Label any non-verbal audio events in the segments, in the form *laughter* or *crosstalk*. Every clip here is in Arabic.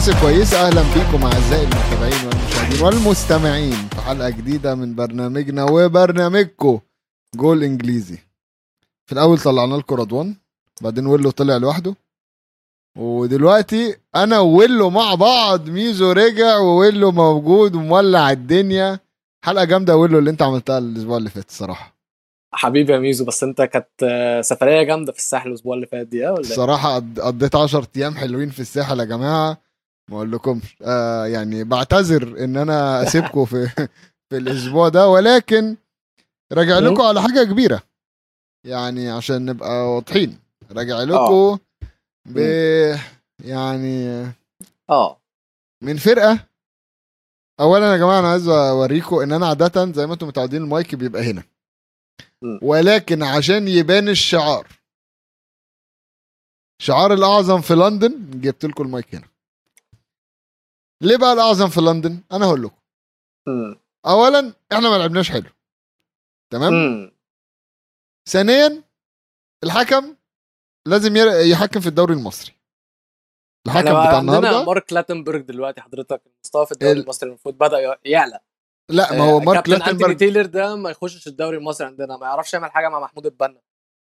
الناس الكويسة. أهلا بيكم أعزائي المتابعين والمشاهدين والمستمعين في حلقة جديدة من برنامجنا وبرنامجكم جول إنجليزي. في الأول طلعنا لكم رضوان بعدين ويلو طلع لوحده. ودلوقتي أنا وويلو مع بعض ميزو رجع وويلو موجود ومولع الدنيا. حلقة جامدة ويلو اللي أنت عملتها الأسبوع اللي فات الصراحة. حبيبي يا ميزو بس أنت كانت آه، سفرية جامدة في الساحل الأسبوع اللي فات دي آه ولا إيه؟ الصراحة قض- قضيت 10 أيام حلوين في الساحل يا جماعة. ما أقول لكمش آه يعني بعتذر إن أنا أسيبكم في *laughs* في الأسبوع ده ولكن راجع مم. لكم على حاجة كبيرة. يعني عشان نبقى واضحين. راجع لكم ب يعني آه. من فرقة. أولا يا جماعة أنا عايز أوريكم إن أنا عادة زي ما أنتم متعودين المايك بيبقى هنا. ولكن عشان يبان الشعار. شعار الأعظم في لندن جبت لكم المايك هنا. ليه بقى الأعظم في لندن؟ أنا هقول لكم. أولا إحنا ما لعبناش حلو. تمام؟ ثانيا الحكم لازم يحكم في الدوري المصري. الحكم إحنا بتاع عندنا النهارده مارك لاتنبرج دلوقتي حضرتك المستوى في الدوري ال- المصري المفروض بدأ يعلى. لا ما هو آه، مارك لاتنبرج تايلر ده ما يخشش الدوري المصري عندنا ما يعرفش يعمل حاجة مع محمود البنا.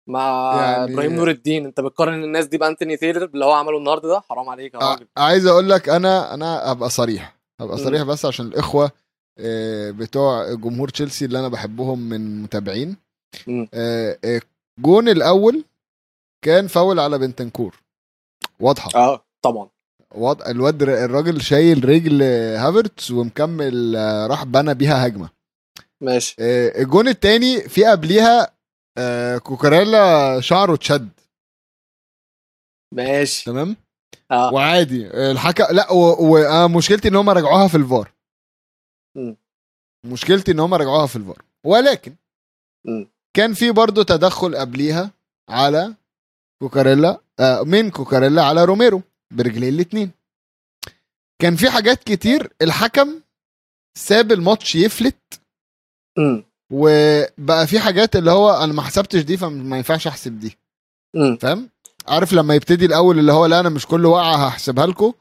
مع يعني- إبراهيم نور الدين. انت بتقارن الناس دي بأنتوني تايلر اللي هو عمله النهارده ده؟ حرام عليك يا ع- راجل. عايز أقول لك أنا أنا ابقى صريح. ابقى. صريح بس عشان الإخوة آه، بتوع جمهور تشيلسي اللي أنا بحبهم من متابعين. مم. آه، آه، جون الأول كان فاول على بنتنكور. واضحة. آه طبعا. واضح الواد الراجل شايل رجل هافرتس ومكمل آه، راح بنى بيها هجمة. ماشي. آه، الجون التاني في قبليها آه، كوكاريلا شعره اتشد. ماشي. تمام؟ آه. وعادي. الحكم لا ومشكلتي إن هم رجعوها في الفار. مم. مشكلتي إن هم رجعوها في الفار. ولكن مم. كان في برضه تدخل قبليها على كوكاريلا آه من كوكاريلا على روميرو برجلين الاتنين. كان في حاجات كتير الحكم ساب الماتش يفلت. امم وبقى في حاجات اللي هو أنا ما حسبتش دي فما ينفعش أحسب دي. فاهم؟ عارف لما يبتدي الأول اللي هو لا أنا مش كل وقعة هحسبها لكم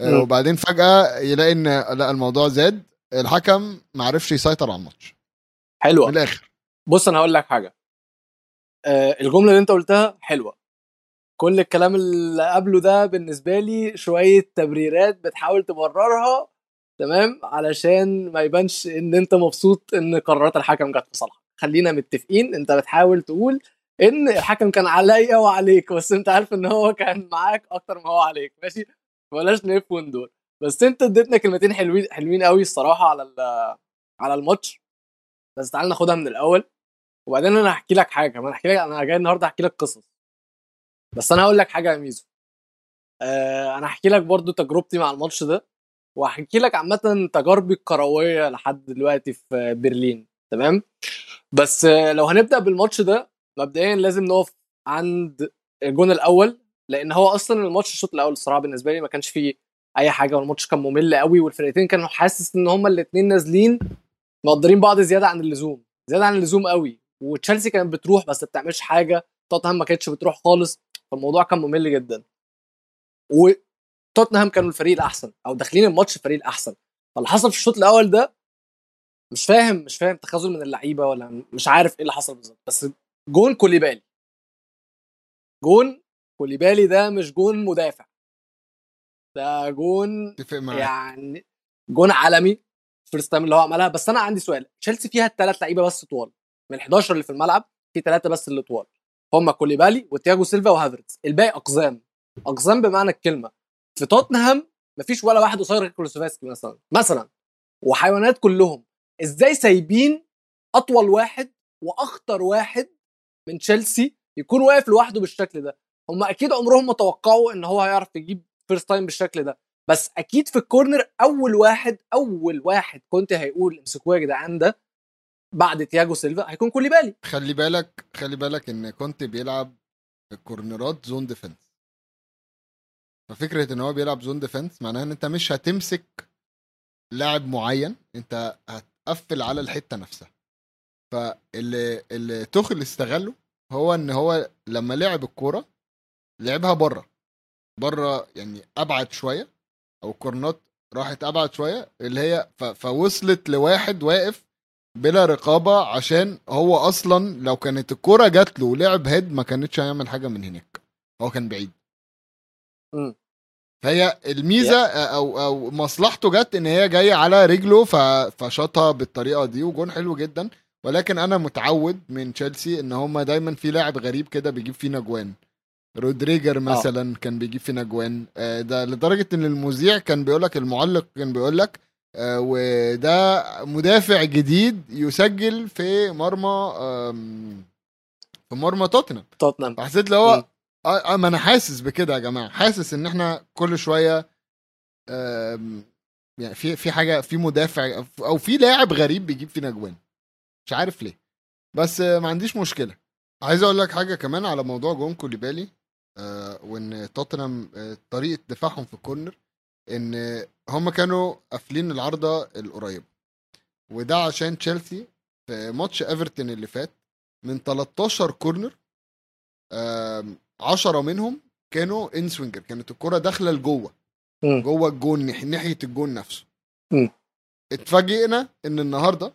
مم. وبعدين فجأة يلاقي إن لا الموضوع زاد الحكم ما عرفش يسيطر على الماتش. حلوة. من الآخر. بص أنا هقول لك حاجة. آه الجملة اللي أنت قلتها حلوة. كل الكلام اللي قبله ده بالنسبة لي شوية تبريرات بتحاول تبررها تمام؟ علشان ما يبانش إن أنت مبسوط إن قرارات الحكم جت في صالحك خلينا متفقين أنت بتحاول تقول إن الحكم كان عليا وعليك بس أنت عارف إن هو كان معاك أكتر ما هو عليك. ماشي؟ بلاش نلف وندور بس أنت اديتنا كلمتين حلوين حلوين قوي الصراحة على على الماتش. بس تعال ناخدها من الأول. وبعدين أنا هحكي لك حاجة أنا هحكي لك أنا جاي النهارده احكي لك قصص. بس أنا هقول لك حاجة يا ميزو. آه أنا هحكي لك برضو تجربتي مع الماتش ده. وهحكي لك عامة تجاربي الكروية لحد دلوقتي في برلين تمام؟ بس لو هنبدأ بالماتش ده مبدئيا لازم نقف عند الجون الأول لأن هو أصلا الماتش الشوط الأول الصراحة بالنسبة لي ما كانش فيه أي حاجة والماتش كان ممل قوي والفرقتين كانوا حاسس إن هما الاثنين نازلين مقدرين بعض زيادة عن اللزوم زيادة عن اللزوم قوي. وتشيلسي كانت بتروح بس ما بتعملش حاجة توتنهام ما كانتش بتروح خالص فالموضوع كان ممل جدا. وتوتنهام كانوا الفريق الأحسن أو داخلين الماتش الفريق الأحسن. فاللي حصل في الشوط الأول ده مش فاهم مش فاهم تخاذل من اللعيبة ولا مش عارف إيه اللي حصل بالظبط. بس جون كوليبالي. جون كوليبالي ده مش جون مدافع. ده جون يعني جون عالمي first time اللي هو عملها. بس أنا عندي سؤال. تشيلسي فيها الثلاث لعيبة بس طوال. من ال 11 اللي في الملعب في ثلاثة بس اللي طوال. هم كوليبالي وتياجو سيلفا وهافرتز. الباقي أقزام. أقزام بمعنى الكلمة. في توتنهام مفيش ولا واحد قصير غير كولوسيفسكي مثلا مثلا. وحيوانات كلهم. إزاي سايبين أطول واحد وأخطر واحد من تشيلسي يكون واقف لوحده بالشكل ده؟ هم أكيد عمرهم ما توقعوا إن هو هيعرف يجيب first time بالشكل ده. بس أكيد في ال corner أول واحد أول واحد كنت هيقول امسكوه يا جدعان ده بعد تياجو سيلفا هيكون كوليبالي. خلي بالك خلي بالك إن كنت بيلعب الكورنرات zone defense ففكرة إن هو بيلعب zone defense معناها إن أنت مش هتمسك لاعب معين أنت هتقفل على الحتة نفسها. فاللي اللي توخل استغله هو إن هو لما لعب الكورة لعبها بره بره يعني أبعد شوية أو الكورنات راحت أبعد شوية اللي هي. فوصلت لواحد واقف بلا رقابة عشان هو أصلا لو كانت الكرة جات له ولعب هيد ما كانتش هيعمل حاجة من هناك. هو كان بعيد. مم. فهي الميزة أو أو مصلحته جت إن هي جاية على رجله. فشاطها بالطريقة دي وجون حلو جدا ولكن أنا متعود من تشيلسي إن هما دايما في لاعب غريب كده بيجيب فينا جوان رودريجر مثلا كان بيجيب فينا جوان آه، ده لدرجة إن المذيع كان بيقول لك المعلق كان بيقول لك آه، وده مدافع جديد يسجل في مرمى في مرمى توتنهام توتنهام فحسيت اللي هو. آه آه، ما أنا حاسس بكده يا جماعة. حاسس إن إحنا كل شوية يعني في في حاجة في مدافع أو في لاعب غريب بيجيب فينا جوان. مش عارف ليه. بس ما عنديش مشكلة. عايز أقول لك حاجة كمان على موضوع جون كوليبالي آه وإن توتنهام آه طريقة دفاعهم في الكورنر إن هم كانوا قافلين العارضة القريبة. وده عشان تشيلسي في ماتش إيفرتون اللي فات من 13 كورنر 10 منهم كانوا in-swinger كانت الكرة داخلة لجوه. جوه الجون ناحية الجون نفسه مم. اتفاجئنا إن النهارده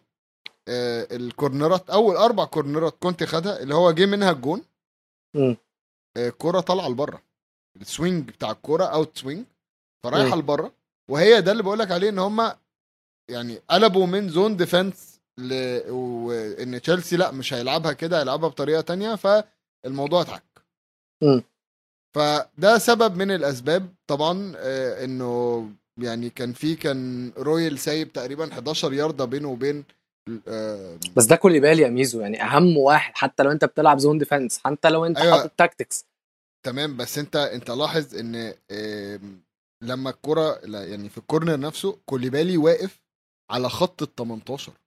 آه، الكورنرات أول أربع كورنرات كنت خدها اللي هو جه منها الجون. آه، الكرة طالعة لبره ال swing بتاع الكوره out swing فرايحة. لبره وهي ده اللي بقول لك عليه إن هم يعني قلبوا من zone defense ل... وان تشيلسي لأ مش هيلعبها كده هيلعبها بطريقة تانية فالموضوع اتعك. فده سبب من الأسباب طبعا آه، إنه يعني كان في كان رويال سايب تقريبا 11 ياردة بينه وبين آه، بس ده كل بالي يا ميزو يعني أهم واحد حتى لو أنت بتلعب zone defense حتى لو أنت أيوة. حاطط tactics تمام بس أنت أنت لاحظ إن لما الكرة لا، يعني في ال corner نفسه كوليبالي واقف على خط ال 18 مم.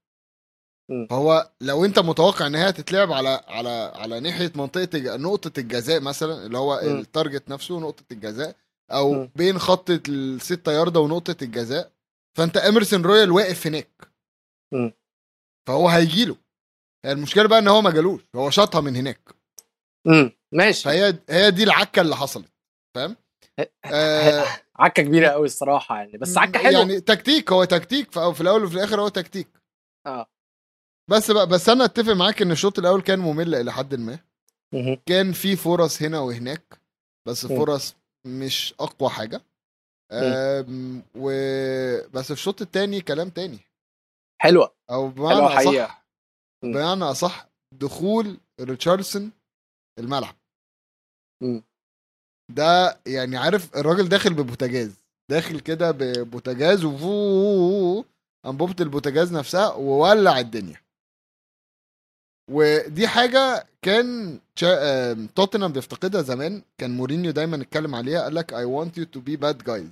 فهو لو انت متوقع ان هي هتتلعب على على على ناحية منطقة نقطة الجزاء مثلا اللي هو. ال target نفسه نقطه الجزاء أو مم. بين خط الستة ياردة ونقطة الجزاء فأنت اميرسون رويال واقف هناك. مم. فهو هيجي له. المشكلة بقى إن هو ما جالوش هو شاطها من هناك. امم ماشي. فهي هي دي العكة اللي حصلت فاهم؟ آه عكة كبيرة قوي الصراحة يعني بس عكة حلوة. يعني تكتيك هو تكتيك في الأول وفي الآخر هو تكتيك. آه. بس بقى بس أنا أتفق معاك إن الشوط الأول كان ممل إلى حد ما. كان في فرص هنا وهناك بس. فرص مش أقوى حاجة و بس الشوط التاني كلام تاني حلوة أو بمعنى حقيقة اصح مم. بمعنى أصح دخول ريتشاردسون الملعب مم. ده يعني عارف الراجل داخل ببوتاجاز داخل كده ببوتاجاز وفو أنبوبة البوتاجاز نفسها وولع الدنيا ودي حاجة كان توتنهام بيفتقدها زمان. كان مورينيو دايما اتكلم عليها قال لك I want you to be bad guys.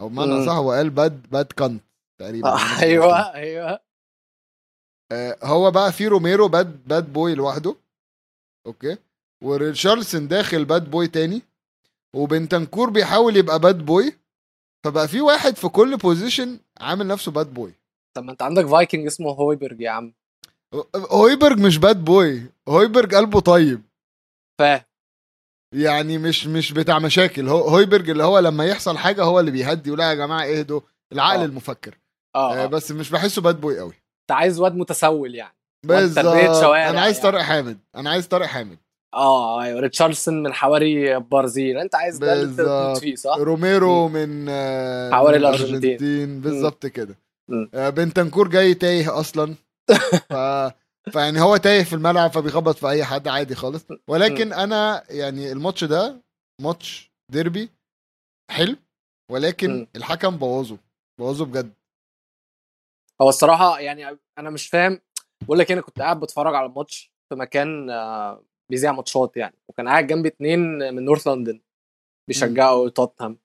أو بمعنى. صح هو قال bad bad كانت تقريبا. آه، أيوه أيوه. آه، هو بقى في روميرو bad bad boy لوحده. okay. وريتشارلسون داخل bad boy تاني. وبنتنكور بيحاول يبقى bad boy فبقى في واحد في كل position عامل نفسه bad boy طب ما أنت عندك فايكنج اسمه هويبرج يا عم. هويبرج مش bad boy هويبرج قلبه طيب. فاهم يعني مش مش بتاع مشاكل. هو هويبرج اللي هو لما يحصل حاجة هو اللي بيهدي. ولا يا جماعة اهدوا. العقل آه. المفكر. آه آه. آه. بس مش بحسه bad boy قوي. انت عايز واد متسول يعني. بالظبط. أنا عايز يعني. طارق حامد. أنا عايز طارق حامد. آه أيوه. ريتشاردسون من حواري برازيل أنت عايز ده اللي فيه صح؟ روميرو من آه، حوالي من الأرجنتين. بالظبط كده. آه، بنتنكور جاي تايه أصلا. ف... فيعني هو تايه في الملعب فبيخبط في أي حد عادي خالص. ولكن أنا يعني الماتش ده ماتش ديربي حلو ولكن. الحكم بوظه بوظه بجد. هو الصراحة يعني أنا مش فاهم بقول لك إيه، أنا كنت قاعد بتفرج على الماتش في مكان آه، بيذيع ماتشات يعني وكان قاعد جنبي اتنين من نورث لندن بيشجعوا توتنهام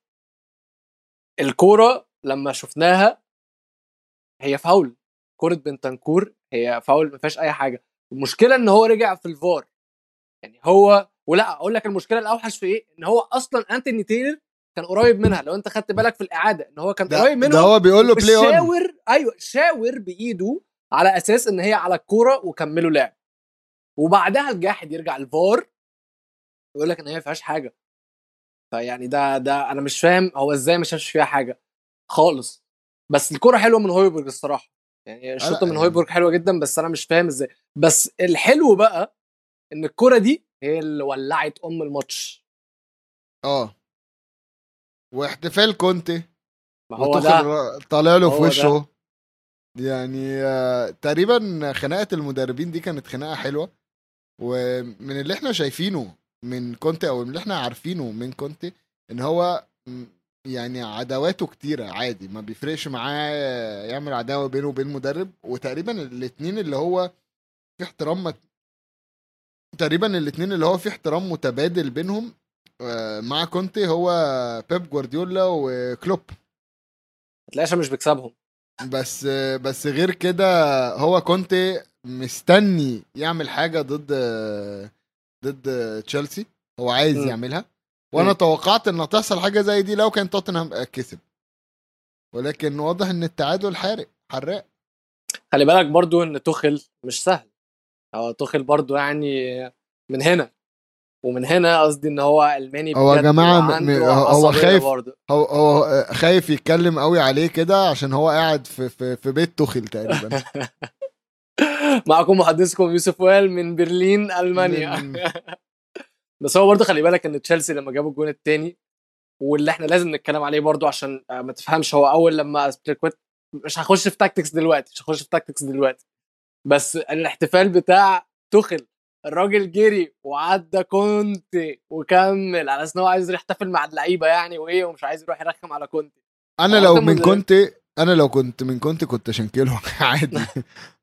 الكورة لما شفناها هي فاول. كوره بنتنكور هي فاول ما فيهاش أي حاجة. المشكلة إن هو رجع في الفار. يعني هو ولا أقول لك المشكلة الأوحش في إيه؟ إن هو أصلا انتوني تايلر كان قريب منها. لو أنت خدت بالك في الإعادة إن هو كان قريب منها ده هو بيقول له play on شاور أيوه شاور بإيده على أساس إن هي على الكورة وكملوا لعب. وبعدها الجاحد يرجع الفار يقول لك إن هي ما فيهاش حاجة. فيعني ده ده أنا مش فاهم هو إزاي ما شافش فيها حاجة. خالص. بس الكورة حلوة من هويبرج الصراحة. يعني الشوطة من يعني- هويبرج حلوة جدا بس أنا مش فاهم إزاي. بس الحلو بقى إن الكوره دي هي اللي ولعت أم الماتش. آه. واحتفال كونتي. ما هو ده. طالع له في. وشه. يعني آه، تقريبا خناقة المدربين دي كانت خناقة حلوة. ومن اللي إحنا شايفينه من كونتي أو اللي إحنا عارفينه من كونتي إن هو يعني عداواته كتيرة عادي ما بيفرقش معاه يعمل عداوة بينه وبين المدرب وتقريبا الاتنين اللي هو في احترام مت... تقريبا الاتنين اللي هو في احترام متبادل بينهم آه، مع كونتي هو بيب جوارديولا وكلوب. هتلاقي مش بيكسبهم. بس بس غير كده هو كونتي مستني يعمل حاجة ضد ضد تشيلسي هو عايز مم. يعملها. وأنا. توقعت ان هتحصل حاجة زي دي لو كان توتنهام كسب. ولكن واضح ان التعادل حارق حراق. خلي بالك برضو إن توخل مش سهل. هو توخل برضو يعني من هنا. ومن هنا قصدي إن هو ألماني هو يا م- هو خايف- برضو. هو هو خايف يتكلم قوي عليه كده عشان هو قاعد في في, في بيت توخل تقريبا. *laughs* معكم محدثكم يوسف وائل من برلين ألمانيا. بس هو برضه خلي بالك إن تشيلسي لما جابوا الجون الثاني واللي إحنا لازم نتكلم عليه برضه عشان آه، ما تفهمش هو أول لما أزبليكويتا مش هخش في tactics دلوقتي مش هخش في tactics دلوقتي بس الاحتفال بتاع توخل الراجل جري وعدى كونتي وكمل على أساس إن هو عايز يحتفل مع اللعيبة يعني وإيه ومش عايز يروح يرخم على كونتي أنا لو من مدرب. أنا لو كنت من كونتي كنت شنكلته *laughs* عادي.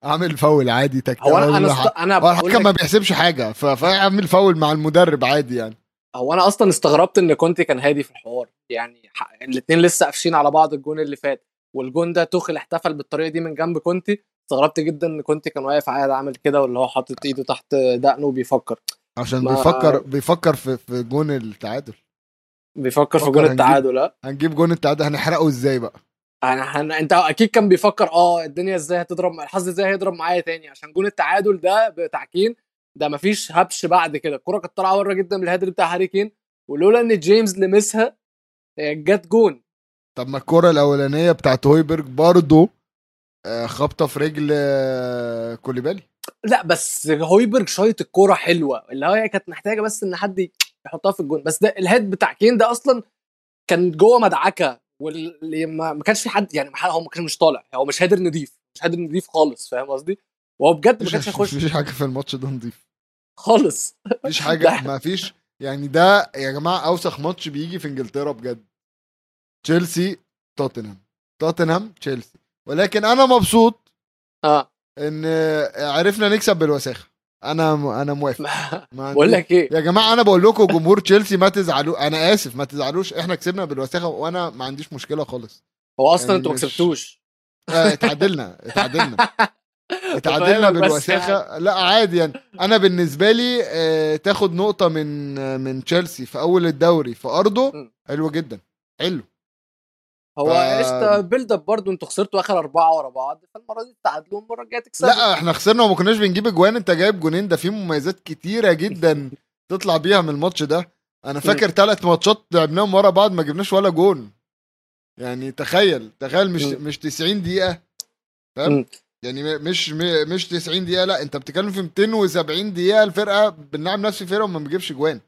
أعمل فاول عادي تكتيك هو أنا أنا است... أنا الحكم ما بيحسبش حاجة فأعمل فاول مع المدرب عادي يعني. هو أنا أصلا استغربت إن كونتي كان هادي في الحوار. يعني الاثنين لسه قافشين على بعض الجون اللي فات والجون ده توخل احتفل بالطريقة دي من جنب كونتي. استغربت جدا إن كونتي كان واقف قاعد عامل كده واللي هو حاطط إيده تحت دقنه وبيفكر. عشان ما- بيفكر بيفكر في في جون التعادل. بيفكر في جون هنجيب- التعادل ها هنجيب جون التعادل هنحرقه إزاي بقى؟ أنا هن... أنت أكيد كان بيفكر آه الدنيا إزاي هتضرب الحظ إزاي هيضرب معايا تاني عشان جون التعادل ده بتاع كين ده مفيش هبش بعد كده. الكرة كانت طالعة بره جدا من ال header بتاع هاري كين ولولا إن جيمس لمسها هي جت جون. طب ما الكرة الأولانية بتاعت هويبرج برضه آه، خبطة في رجل آه، كوليبالي. لا بس هويبرج شايط الكوره حلوة اللي هي كانت محتاجة بس إن حد يحطها في الجون. بس ده ال header بتاع كين ده أصلا كان جوه مدعكة. واللي ما ما كانش في حد يعني هو ما كانش مش طالع هو مش header نضيف مش header نضيف خالص فاهم قصدي؟ وهو بجد ما كانش هيخش *laughs* مفيش حاجة في الماتش ده نضيف. خالص. مفيش *laughs* حاجة ده- ما فيش يعني ده يا جماعة أوسخ ماتش بيجي في إنجلترا بجد. تشيلسي توتنهام. توتنهام تشيلسي. ولكن أنا مبسوط آه. إن عرفنا نكسب بالوساخة. أنا أنا موافق. *laughs* ما بقول عندي- لك إيه؟ يا جماعة أنا بقول لكم جمهور تشيلسي ما تزعلوا أنا آسف ما تزعلوش. إحنا كسبنا بالوساخة وأنا ما عنديش مشكلة خالص. هو أصلا يعني أنتوا ما مش- كسبتوش. آه، اتعادلنا اتعادلنا. *laughs* اتعادلنا بس يعني. بالوساخه لا عادي يعني. أنا بالنسبة لي آه، تاخد نقطة من آه، من تشيلسي في أول الدوري في أرضه م. حلو جدا. حلو. هو قشطة build up برضه أنتوا خسرتوا آخر أربعة ورا بعض فالمرة دي تعادلوا المره الجاية تكسبوا لا إحنا خسرنا وما كناش بنجيب اجوان انت جايب جونين ده فيه مميزات كتيرة جدا *laughs* تطلع بيها من الماتش ده أنا فاكر ثلاث ماتشات لعبناهم ورا بعض ما جبناش ولا جون يعني تخيل تخيل مش. مش 90 دقيقة. فاهم يعني مش مش 90 دقيقة لا انت بتتكلم في 270 دقيقة الفرقة بنلعب نفس الفرقة وما بنجيبش جوان.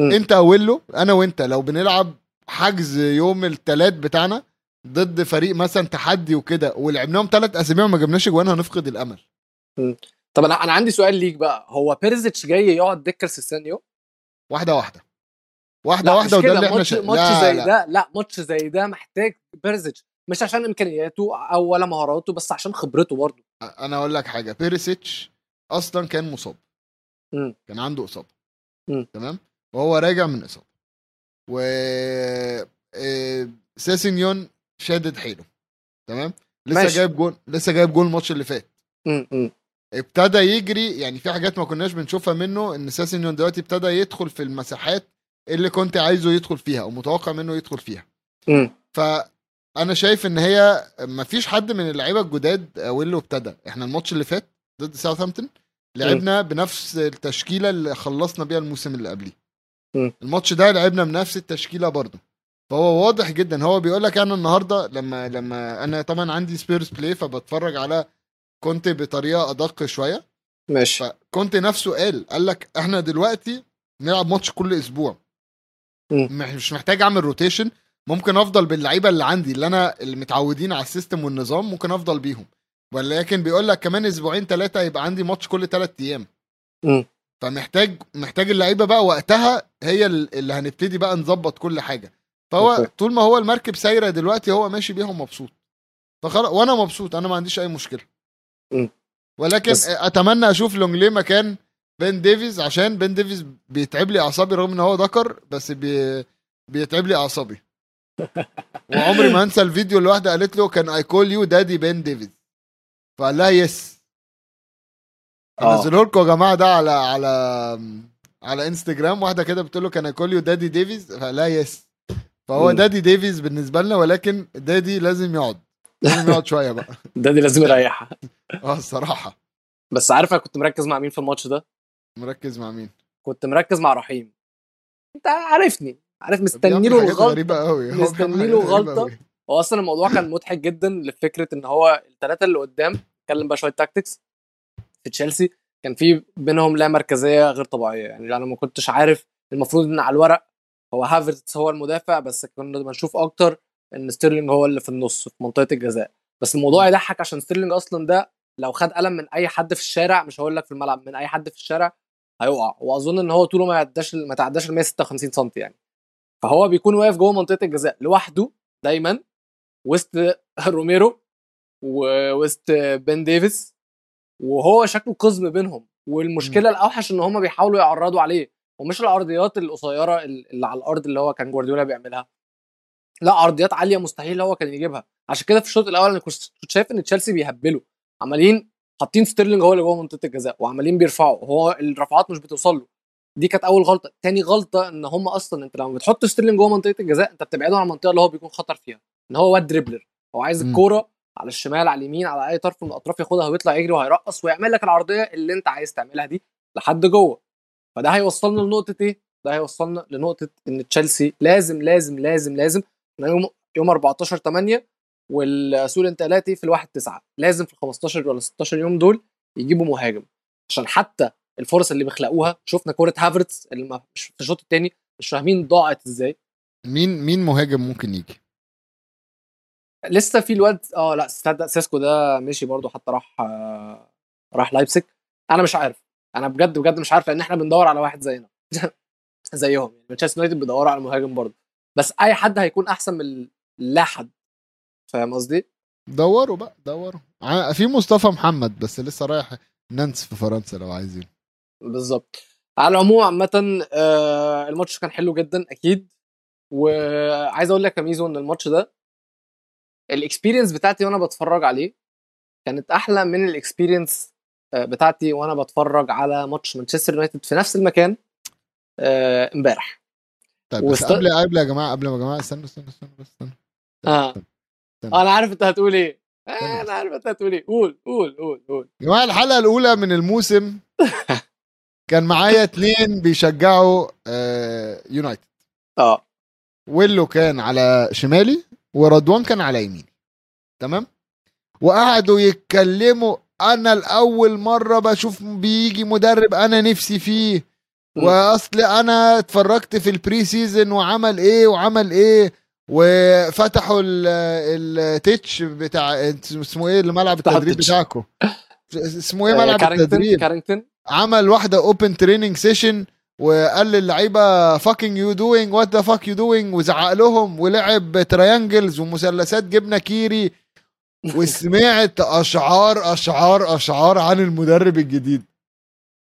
انت اولو أنا وانت لو بنلعب حجز يوم الثلاث بتاعنا ضد فريق مثلا تحدي وكده ولعبناهم ثلاث أسابيع وما جبناش جوان هنفقد الأمل. طب أنا أنا عندي سؤال ليك بقى. هو بيريسيتش جاي يقعد دكه سيسينيون واحدة واحدة. واحدة لا واحدة وده اللي إحنا ماتش شا... ماتش زي لا. ده لا ماتش زي ده محتاج بيريسيتش. مش عشان إمكانياته أو ولا مهاراته بس عشان خبرته برضه. أنا أقول لك حاجة. بيريسيتش أصلا كان مصاب. مم. كان عنده إصابة. تمام؟ وهو راجع من إصابة. و آه، سيسينيون شادد حيله تمام لسه ماشي. جايب جون لسه جايب جون الماتش اللي فات. ابتدى يجري يعني في حاجات ما كناش بنشوفها منه إن سيسينيون دلوقتي ابتدى يدخل في المساحات اللي كنت عايزه يدخل فيها أو متوقع منه يدخل فيها م. فانا شايف إن هي ما فيش حد من اللعيبة الجداد واللي ابتدى إحنا الماتش اللي فات ضد ساوثهامبتون لعبنا بنفس التشكيلة اللي خلصنا بيها الموسم اللي قبليه. الماتش ده لعبنا بنفس التشكيلة برضه. فهو واضح جدا. هو بيقول لك أنا النهارده لما لما أنا طبعا عندي Spurs Play فبتفرج على كونتي بطريقة أدق شوية. ماشي. فكونتي نفسه قال قال لك إحنا دلوقتي نلعب ماتش كل أسبوع. مح- مش محتاج أعمل rotation ممكن أفضل باللعيبة اللي عندي اللي أنا اللي متعودين على ال system والنظام ممكن أفضل بيهم. ولكن بيقول لك كمان أسبوعين ثلاثة يبقى عندي ماتش كل ثلاث أيام. مم. فمحتاج محتاج اللعيبة بقى وقتها هي ال- اللي هنبتدي بقى نظبط كل حاجة فهو okay. طول ما هو المركب سايرة دلوقتي هو ماشي بيهم مبسوط فخلاص وأنا مبسوط أنا ما عنديش أي مشكلة. ولكن بس- أتمنى أشوف لونجلي مكان بين ديفيز عشان بين ديفيز بيتعب لي أعصابي رغم إن هو ذكر بس بي... بيتعب لي أعصابي *laughs* وعمري ما انسى الفيديو اللي واحدة قالت له can I call you daddy بين ديفيز فقال لها yes. انزله لكم يا جماعة ده على على على إنستجرام. واحدة كده بتقول له can I call you daddy ديفيز لها yes فهو مم. daddy ديفيز بالنسبة لنا ولكن daddy لازم يقعد. لازم يقعد شوية بقى. *laughs* daddy لازم يريحها *laughs* آه الصراحة. بس عارف أنا كنت مركز مع مين في الماتش ده؟ مركز مع مين؟ كنت مركز مع رحيم. انت عارفني. عارف مستني له الغلطة. غريبة قوي مستني له. قوي. هو أصلا الموضوع كان مضحك جدا لفكرة إن هو الثلاثه اللي قدام. اتكلم بقى شوية tactics في تشيلسي كان في بينهم لا مركزية غير طبيعية. يعني أنا ما كنتش عارف المفروض إن على الورق هو هافرتس هو المدافع بس كنا بنشوف أكتر إن ستيرلينج هو اللي في النص في منطقة الجزاء. بس الموضوع يضحك عشان ستيرلينج أصلا ده لو خد قلم من أي حد في الشارع مش هقول لك في الملعب من أي حد في الشارع هيقع. وأظن إن هو طوله ما يعداش ما تعداش ال 156 سم يعني. فهو بيكون واقف جوه منطقة الجزاء لوحده دايما وسط *laughs* روميرو ووسط بن ديفيس وهو شكله قزم بينهم. والمشكلة الأوحش إن هم بيحاولوا يعرضوا عليه ومش العرضيات القصيرة اللي على الأرض اللي هو كان جوارديولا بيعملها. لا عرضيات عالية مستحيل هو كان يجيبها. عشان كده في الشوط الأول أنا كنت شايف إن تشيلسي بيهبلوا. عمالين حاطين ستيرلينج هو اللي جوه منطقة الجزاء وعمالين بيرفعوا. هو الرفعات مش بتوصل له. دي كانت أول غلطة. تاني غلطة إن هم أصلا أنت لما بتحط ستيرلينج جوه منطقة الجزاء أنت بتبعده عن المنطقة اللي هو بيكون خطر فيها. إن هو واد dribbler. هو عايز. الكورة على الشمال على اليمين على أي طرف من الأطراف ياخدها ويطلع يجري وهيرقص ويعمل لك العرضية اللي أنت عايز تعملها دي لحد جوه. فده هيوصلنا لنقطة إيه؟ ده هيوصلنا لنقطة إن تشيلسي لازم لازم لازم لازم يوم يوم 14 8 والسوق الانتقالاتي في الواحد 9 لازم في ال 15 ولا 16 يوم دول يجيبوا مهاجم. عشان حتى الفرص اللي بيخلقوها شفنا كورة هافرتس اللي في الشوط الثاني مش فاهمين ضاعت إزاي. مين مين مهاجم ممكن يجي؟ لسه في الواد آه لأ تصدق سيسكو ده مشي برضو حتى راح آه، راح لايبزيج أنا مش عارف. أنا بجد بجد مش عارف لأن إحنا بندور على واحد زينا. *laughs* زيهم يعني. مانشستر يونايتد بيدوروا على مهاجم برضو بس أي حد هيكون أحسن من لا حد. فاهم قصدي؟ دوروا بقى دوروا. في مصطفى محمد بس لسه رايح نانت في فرنسا لو عايزين. بالظبط. على العموم عامة آه، الماتش كان حلو جدا أكيد. وعايز أقول لك يا ميزو إن الماتش ده ال experience بتاعتي وأنا بتفرج عليه كانت أحلى من ال experience آه، بتاعتي وأنا بتفرج على ماتش مانشستر يونايتد في نفس المكان آه، امبارح. طيب بس وست- قبل قبل يا جماعة قبل يا جماعة استنوا استنوا استنوا بس استنوا آه. أنا عارف أنت هتقول إيه. آه،. أنا عارف أنت هتقول إيه. قول قول قول قول. يا جماعة الحلقة الأولى من الموسم *laughs* كان معايا اتنين بيشجعوا آه، يونايتد. آه. ويلو كان على شمالي ورضوان كان على يميني. تمام؟ وقعدوا يتكلموا. أنا الأول مرة بشوف بيجي مدرب أنا نفسي فيه. وأصل أنا اتفرجت في ال pre-season وعمل إيه وعمل إيه. وفتحوا ال- ال touch بتاع اسمه إيه الملعب التدريب. بتاعكم. اسمه إيه آه، ملعب التدريب؟ كارينجتون عمل واحدة open training session وقال للعيبة fucking you doing what the fuck you doing وزعق لهم ولعب triangles ومثلثات جبنة كيري. وسمعت أشعار أشعار أشعار عن المدرب الجديد.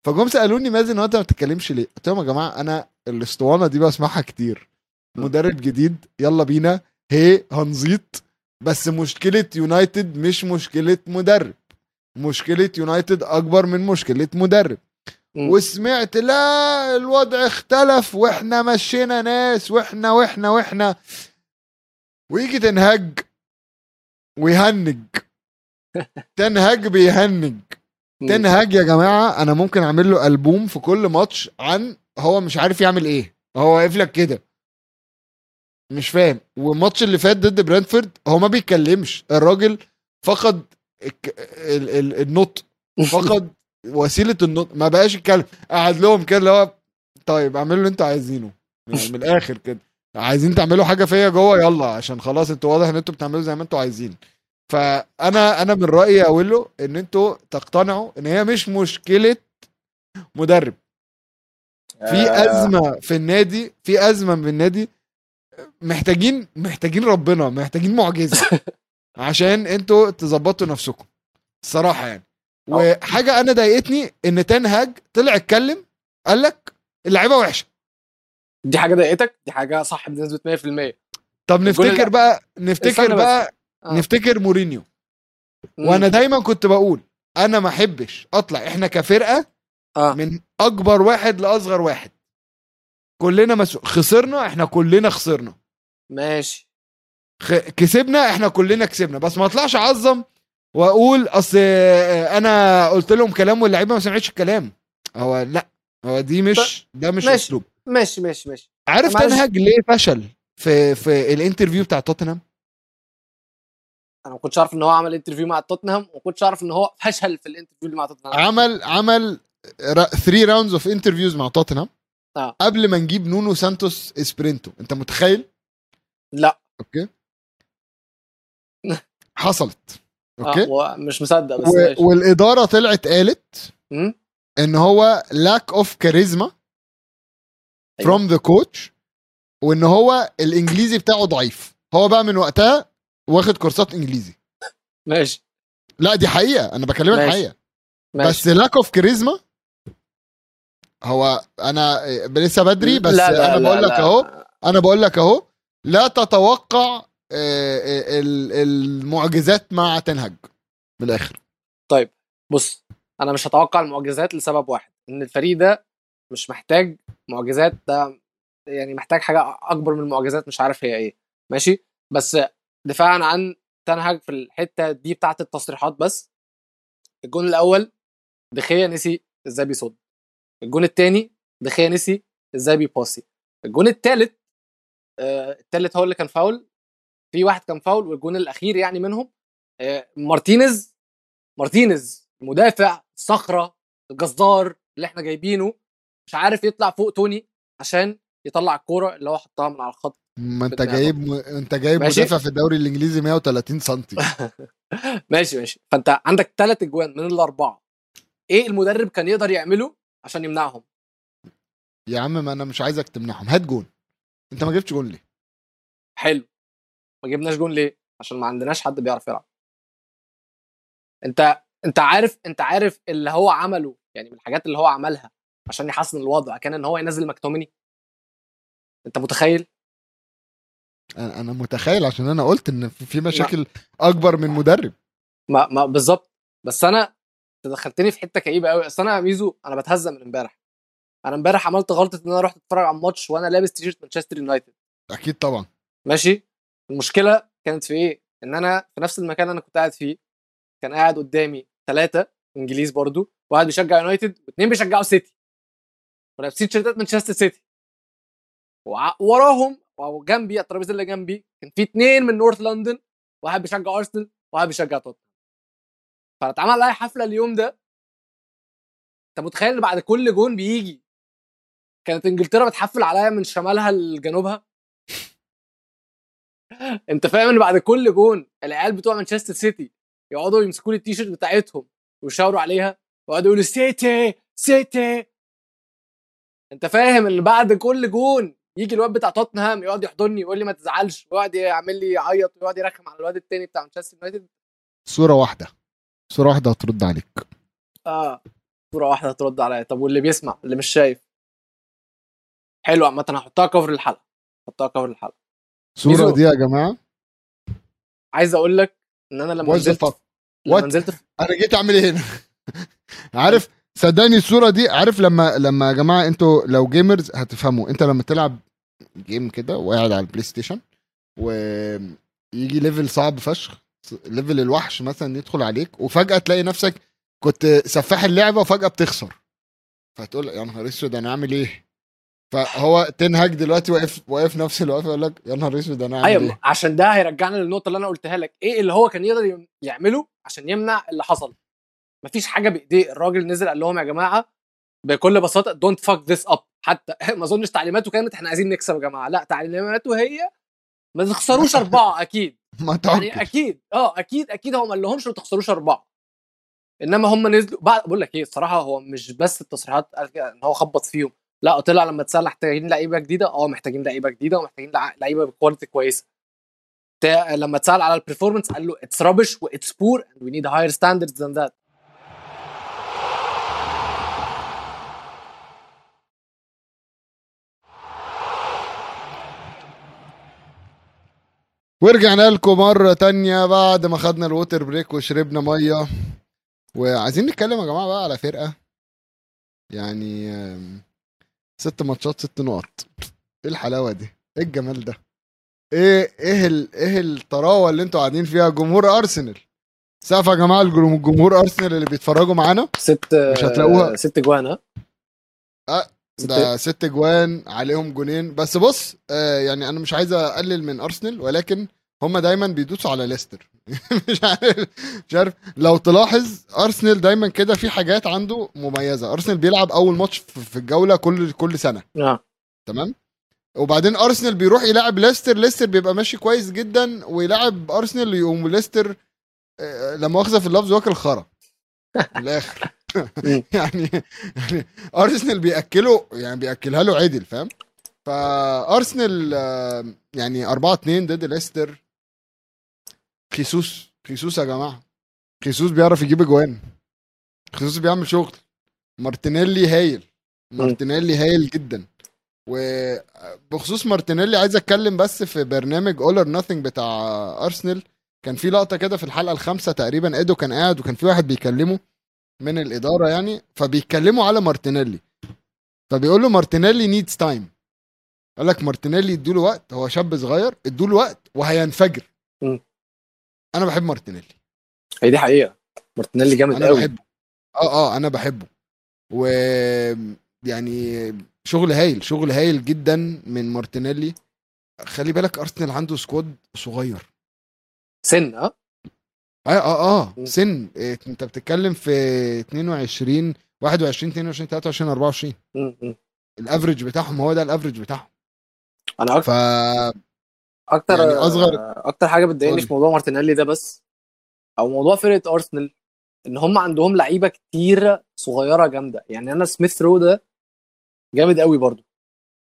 فجم سألوني مازن هو أنت ما بتتكلمش ليه؟ قلت لهم يا جماعة أنا الأسطوانة دي بسمعها كتير. مدرب جديد يلا بينا. هي هنزيط. بس مشكلة يونايتد مش مشكلة مدرب. مشكلة يونايتد أكبر من مشكلة مدرب. وسمعت لا الوضع اختلف وإحنا مشينا ناس وإحنا وإحنا وإحنا. ويجي تنهج ويهنج. *laughs* تنهج بيهنج. تنهج يا جماعة أنا ممكن أعمل له ألبوم في كل ماتش عن هو مش عارف يعمل إيه. هو واقف لك كده. مش فاهم. والماتش اللي فات ضد برنتفورد هو ما بيتكلمش. الراجل فقد النطق. فقد *laughs* وسيلة النطق ما بقاش يتكلم. قعد لهم كده اللي هو طيب اعملوا اللي أنتوا عايزينه. *laughs* من الآخر كده. عايزين تعملوا حاجة فيا جوه يلا عشان خلاص أنتوا واضح ان أنتوا بتعملوا زي ما أنتوا عايزين. فأنا أنا من رأيي يا ويلو ان أنتوا تقتنعوا ان هي مش مشكلة مدرب. في آه. أزمة في النادي في أزمة في النادي محتاجين محتاجين ربنا محتاجين معجزة *laughs* عشان أنتوا تظبطوا نفسكم. الصراحة يعني. وحاجة أنا ضايقتني إن تنهاج طلع اتكلم قال لك اللعيبة وحشة. دي حاجة ضايقتك؟ دي حاجة صح بنسبة 100% طب نفتكر بقى نفتكر. بقى آه. نفتكر مورينيو. مم. وأنا دايما كنت بقول أنا ما أحبش أطلع إحنا كفرقة آه. من أكبر واحد لأصغر واحد. كلنا مسؤول خسرنا إحنا كلنا خسرنا. ماشي. خ... كسبنا إحنا كلنا كسبنا. بس ما أطلعش أعظم واقول اصل أنا قلت لهم كلام واللعيبة ما سمعتش الكلام. هو لا هو دي مش ده مش ماشي. أسلوب. ماشي ماشي ماشي. عارف. تنهج ليه فشل في في ال interview بتاع توتنهام؟ أنا ما كنتش عارف إن هو عمل interview مع توتنهام وما كنتش عارف إن هو فشل في ال interview اللي مع توتنهام. عمل عمل 3 rounds of interviews مع توتنهام. آه. قبل ما نجيب نونو سانتوس اسبيريتو. أنت متخيل؟ لا. okay. حصلت. okay آه مش مصدق بس و... والإدارة طلعت قالت؟ إن هو lack of charisma أيوة. from the coach وإن هو الإنجليزي بتاعه ضعيف هو بقى من وقتها واخد كورسات إنجليزي ماشي لا دي حقيقة أنا بكلمك ماشي. حقيقة ماشي بس lack of charisma هو أنا لسه بدري بس لا لا أنا بقول لك. أهو أنا بقول لك أهو لا تتوقع آه، آه، المعجزات مع تنهج من الآخر. بص أنا مش هتوقع المعجزات لسبب واحد إن الفريق ده مش محتاج معجزات ده يعني محتاج حاجة أكبر من المعجزات مش عارف هي إيه. ماشي؟ بس دفاعا عن تنهج في الحتة دي بتاعت التصريحات بس الجون الأول دخيا نسي إزاي بيصد؟ الجون الثاني دخيا نسي إزاي بيباصي؟ الجون الثالث آه الثالث هو اللي كان فاول في واحد كان فاول والجون الأخير يعني منهم آه مارتينيز مارتينيز مدافع صخرة الجزار اللي إحنا جايبينه مش عارف يطلع فوق توني عشان يطلع الكورة اللي هو حطها من على الخط. ما أنت. جايب م... أنت جايب ماشي. مدافع في الدوري الإنجليزي 130 سم *laughs* ماشي ماشي. فأنت عندك ثلاث أجوان من الأربعة. إيه المدرب كان يقدر يعمله عشان يمنعهم؟ يا عم ما أنا مش عايزك تمنعهم. هات جون. أنت ما جبتش جون ليه؟ حلو. ما جبناش جون ليه؟ عشان ما عندناش حد بيعرف يلعب. انت انت عارف انت عارف اللي هو عمله يعني من الحاجات اللي هو عملها عشان يحسن الوضع كان إن هو ينزل مكتومني انت متخيل؟ أنا متخيل عشان أنا قلت إن في مشاكل أكبر من مدرب. ما ما بالظبط بس أنا انت دخلتني في حتة كئيبة قوي أصل أنا يا ميزو أنا بتهزم من إمبارح. أنا إمبارح عملت غلطة إن أنا رحت أتفرج على الماتش وأنا لابس تيشيرت مانشستر يونايتد. أكيد طبعا. ماشي؟ المشكلة كانت في إيه؟ إن أنا في نفس المكان اللي أنا كنت قاعد فيه كان قاعد قدامي ثلاثة إنجليز برضو واحد بيشجع يونايتد واثنين بيشجعوا سيتي. ولابسين تيشيرتات مانشستر سيتي. وراهم أو جنبي الترابيزة اللي جنبي كان في اثنين من نورث لندن واحد بيشجع أرسنال وواحد بيشجع توتنهام. فاتعمل عليا حفلة اليوم ده. أنت متخيل بعد كل جون بيجي كانت إنجلترا بتحفل عليا من شمالها لجنوبها؟ انت فاهم ان بعد كل جون العيال بتوع مانشستر سيتي يقعدوا يمسكوا لي التيشيرت بتاعتهم ويشاوروا عليها ويقعدوا يقولوا سيتي سيتي. انت فاهم ان بعد كل جون يجي الواد بتاع توتنهام يقعد يحضني يقول لي ما تزعلش ويقعد يعمل لي يعيط ويقعد يرخم على الواد التاني بتاع مانشستر يونايتد. صورة واحدة. صورة واحدة هترد عليك. آه. صورة واحدة هترد عليا. طب واللي بيسمع اللي مش شايف. حلو. عامة هحطها cover الحلقة هحطها cover الحلقة ميزو. دي يا جماعة عايز أقول لك إن أنا لما نزلت? لما? نزلت في- أنا جيت أعمل إيه هنا *laughs* عارف صدقني الصورة دي عارف لما لما يا جماعة أنتوا لو gamers هتفهموا أنت لما تلعب game كده وقاعد على البلاي ستيشن ويجي level صعب فشخ level الوحش مثلا يدخل عليك وفجأة تلاقي نفسك كنت سفاح اللعبة وفجأة بتخسر فتقول يا نهار أسود أنا عامل إيه فهو تنهج دلوقتي واقف واقف نفس الوقف يقول لك يا نهار أسود أنا أعمل أيوه إيه؟ عشان ده هيرجعنا للنقطة اللي أنا قلتها لك. إيه اللي هو كان يقدر يعمله عشان يمنع اللي حصل؟ مفيش حاجة بإيديه. الراجل نزل قال لهم يا جماعة بكل بساطة don't fuck this up حتى *laughs* ما أظنش تعليماته كانت إحنا عايزين نكسب يا جماعة. لا تعليماته هي ما تخسروش *laughs* أربعة أكيد. ما يعني أكيد. آه أكيد أكيد هو ما قالهمش ما تخسروش أربعة. إنما هم نزلوا بعد بقول لك إيه الصراحة هو مش بس التصريحات إن هو خبط فيهم. لا طلع لما اتسال محتاجين لعيبة جديدة. آه محتاجين لعيبة جديدة ومحتاجين لع- لعيبة ب quality كويسة. لما اتسال على ال performance قال له it's rubbish and it's poor and we need higher standards than that ورجعنا لكم مرة تانية بعد ما خدنا ال water break وشربنا مية. وعايزين نتكلم يا جماعة بقى على فرقة. يعني ست ماتشات ست نقط. إيه الحلاوة دي؟ إيه الجمال ده؟ إيه إيه ال... إيه الطراوة اللي أنتوا قاعدين فيها؟ جمهور أرسنال. سقف يا جماعة الجم- جمهور أرسنال اللي بيتفرجوا معانا؟ ست مش هتلاقوها. ست جوان ها؟ ست- ده ست جوان عليهم جونين. بس بص آه يعني أنا مش عايز أقلل من أرسنال ولكن هم دايما بيدوسوا على ليستر. *laughs* مش عارف مش عارف. لو تلاحظ أرسنال دايما كده في حاجات عنده مميزة. أرسنال بيلعب أول ماتش في الجولة كل كل سنة. آه. تمام؟ وبعدين أرسنال بيروح يلعب ليستر. ليستر بيبقى ماشي كويس جدا ويلعب أرسنال يقوم ليستر آه، لا مؤاخذه في اللفظ واكل خرا. من الآخر. *laughs* *laughs* يعني يعني أرسنال بياكله يعني بيأكلها له عدل فاهم؟ فأرسنال آه، يعني 4 2 ضد ليستر. خيسوس خيسوس يا جماعة خيسوس بيعرف يجيب اجوان خيسوس بيعمل شغل مارتينيلي هايل مارتينيلي هايل جدا وبخصوص مارتينيلي عايز أتكلم بس في برنامج All or Nothing بتاع ارسنال كان في لقطة كده في الحلقة الخامسة تقريبا إيدو كان قاعد وكان في واحد بيكلمه من الإدارة يعني فبيتكلموا على مارتينيلي. فبيقول له مارتينيلي needs time قال لك مارتينيلي ادوا له وقت هو شاب صغير ادوا له وقت وهينفجر. أنا بحب مارتينيلي. هي دي حقيقة. مارتينيلي جامد قوي بحبه. آه آه أنا بحبه. و يعني شغل هايل شغل هايل جدا من مارتينيلي. خلي بالك أرسنال عنده squad صغير. سن آه؟ آه آه آه. سن. إيه، أنت بتتكلم في 22 21 22 23 24 م- م. ال average بتاعهم هو ده ال average بتاعهم. أنا ف أكتر يعني أصغر- أكتر حاجة بتضايقني. في موضوع مارتينيلي ده بس أو موضوع فرقة أرسنال إن هم عندهم لعيبة كتير صغيرة جامدة. يعني أنا سميث رو ده جامد قوي برضو.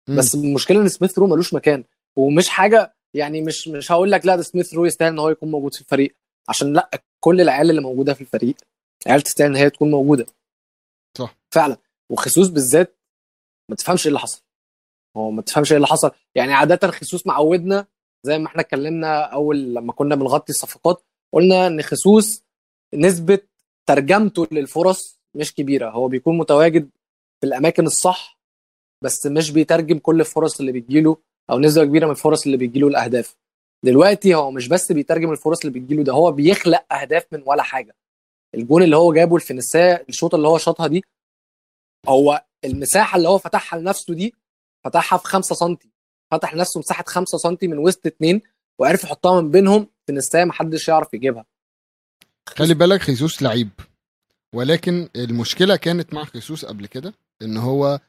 مم. بس المشكلة إن سميث رو ملوش مكان. ومش حاجة يعني مش مش هقول لك لا ده سميث رو يستاهل إن هو يكون موجود في الفريق. عشان لأ كل العيال اللي موجودة في الفريق عيال تستاهل إن هي تكون موجودة. صح. فعلا. وخصوص بالذات ما تفهمش إيه اللي حصل. هو ما تفهمش إيه اللي حصل. يعني عاده خصوص معودنا زي ما إحنا اتكلمنا أول لما كنا بنغطي الصفقات قلنا إن خصوص نسبة ترجمته للفرص مش كبيرة. هو بيكون متواجد في الأماكن الصح بس مش بيترجم كل الفرص اللي بتجيله أو نسبة كبيرة من الفرص اللي بتجيله الأهداف. دلوقتي هو مش بس بيترجم الفرص اللي بتجيله ده هو بيخلق أهداف من ولا حاجة. الجون اللي هو جابه الفينيسيه الشوطه اللي هو شاطها دي هو المساحة اللي هو فتحها لنفسه دي فتحها في 5 سم فتح لنفسه مساحة 5 سم من وسط اتنين وعرف يحطها من بينهم فينيسيه محدش يعرف يجيبها. خلي بالك خيسوس لعيب ولكن المشكلة كانت مع خيسوس قبل كده إن هو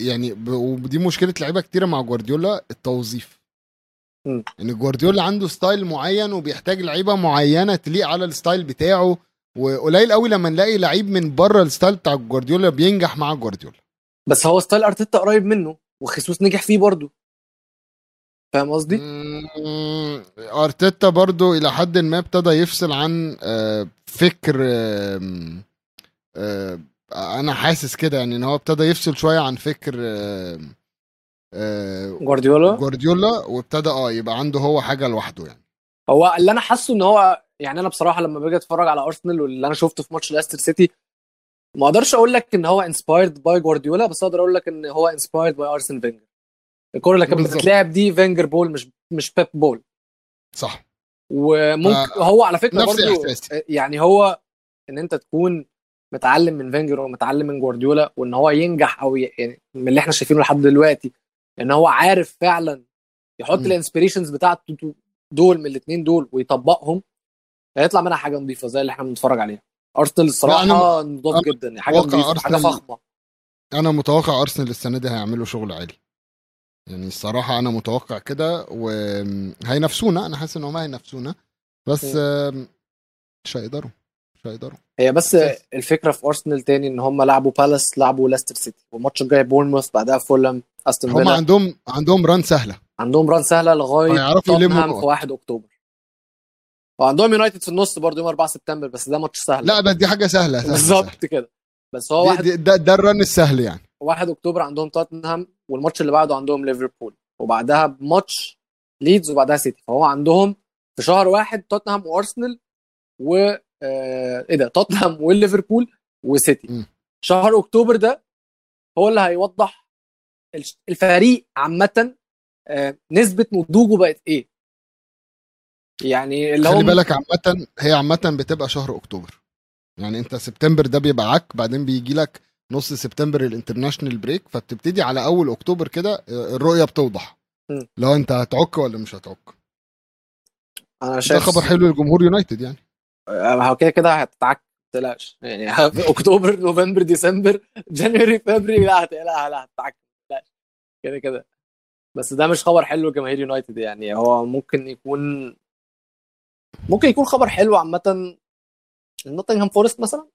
يعني ودي مشكلة لعيبة كتيرة مع جوارديولا التوظيف. مم. إن جوارديولا عنده style معين وبيحتاج لعيبة معينة تليق على ال style بتاعه وقليل قوي لما نلاقي لعيب من بره ال style بتاع جوارديولا بينجح مع جوارديولا. بس هو style أرتيتا قريب منه وخيسوس نجح فيه برضه. فاهم قصدي؟ أرتيتا برضو إلى حد ما ابتدى يفصل عن آه، فكر آه، أنا حاسس كده يعني إن هو ابتدى يفصل شوية عن فكر آه، جوارديولا؟ جوارديولا وابتدى آه يبقى عنده هو حاجة لوحده يعني. هو اللي أنا حاسه إن هو يعني أنا بصراحة لما باجي أتفرج على أرسنال واللي أنا شفته في ماتش ليستر سيتي ما أقدرش أقول لك إن هو inspired by جوارديولا بس أقدر أقول لك إن هو inspired by ارسن فينجر. الكوره اللي كانت. بتتلعب دي فينجر ball مش مش بيب ball صح وممكن هو على فكرة نفس برضو. يعني هو إن أنت تكون متعلم من فينجر ومتعلم من جوارديولا وإن هو ينجح أو ي... يعني من اللي إحنا شايفينه لحد دلوقتي إن هو عارف فعلا يحط مم. ال inspirations بتاعته دول من الاثنين دول ويطبقهم هيطلع منها حاجة نظيفة زي اللي إحنا بنتفرج عليها أرسنال الصراحة نضاف جدا حاجة نظيفة حاجة فخمة أنا متوقع أرسنال السنة دي هيعملوا شغل عالي يعني الصراحة أنا متوقع كده وهينافسونا أنا حاسس إن هم هينافسونا. بس مش هيقدروا مش هيقدروا. هي بس. الفكرة في أرسنال تاني إن هم لعبوا بالاس لعبوا ليستر سيتي والماتش الجاي بورنموث بعدها فولهام أستون هم عندهم عندهم ران سهلة. عندهم ران سهلة لغاية هيعرفوا يلموا. في 1 أكتوبر. وعندهم يونايتد في النص برضه يوم 4 سبتمبر بس ده ماتش سهل. لا بس دي حاجة سهلة سهلة، بالظبط كده. بس هو دي- 1 دي- ده, ده ال run السهل يعني. 1 أكتوبر عندهم توتنهام والماتش اللي بعده عندهم ليفربول وبعدها بماتش ليدز وبعدها سيتي. فهو عندهم في شهر واحد توتنهام وأرسنال و آه، إيه ده توتنهام وليفربول وسيتي. شهر أكتوبر ده هو اللي هيوضح الفريق عامة آه، نسبة نضوجه بقت إيه. يعني اللي هو خلي بالك عامة هي عامة بتبقى شهر أكتوبر. يعني أنت سبتمبر ده بيبقى عك بعدين بيجي لك نص سبتمبر ال international break فبتبتدي على أول أكتوبر كده آه، الرؤية بتوضح. لو أنت هتعك ولا مش هتعك. أنا ده شايف خبر حلو لجمهور يونايتد يعني. آه، هو كده كده هتتعك تقلقش. يعني *laughs* في أكتوبر نوفمبر ديسمبر January فبراير لا هتقلق لا هتتعك كده كده. بس ده مش خبر حلو لجماهير يونايتد يعني. هو ممكن يكون ممكن يكون خبر حلو عامة. نوتنغهام فورست مثلا؟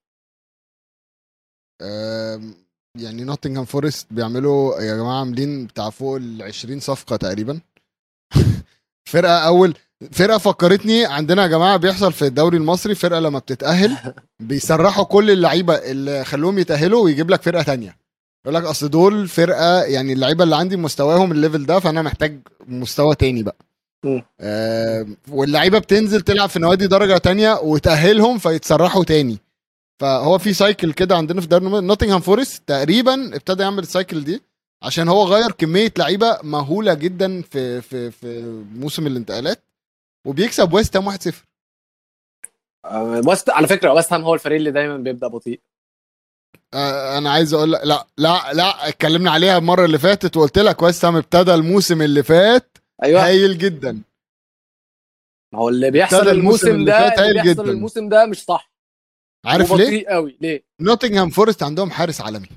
يعني نوتنغهام فورست بيعملوا يا جماعة عاملين بتاع فوق ال 20 صفقة تقريبا. *laughs* فرقة أول فرقة فكرتني عندنا يا جماعة بيحصل في الدوري المصري فرقة لما بتتأهل بيسرحوا كل اللعيبة اللي خلوهم يتأهلوا ويجيب لك فرقة تانية. يقول لك أصل دول فرقة يعني اللعيبة اللي عندي مستواهم ال level ده فأنا محتاج مستوى تاني بقى. آه واللعيبة بتنزل تلعب في نوادي درجة تانية وتأهلهم فيتسرحوا تاني. فهو في cycle كده عندنا في دوري نوتنغهام فورست تقريبا ابتدى يعمل ال cycle دي عشان هو غير كمية لعيبة مهولة جدا في في في موسم الانتقالات وبيكسب ويست هام 1-0 آه، وست على فكرة وست هام هو الفريق اللي دايما بيبدأ بطيء. آه، أنا عايز أقول لك لا لا لا اتكلمنا عليها المرة اللي فاتت وقلت لك ويست هام ابتدى الموسم اللي فات أيوه. هايل جدا. ما هو اللي بيحصل الموسم الموسم اللي ده اللي هايل بيحصل جدا. الموسم ده مش صح. عارف ليه؟ قوي. ليه؟ نوتنغهام فورست عندهم حارس عالمي.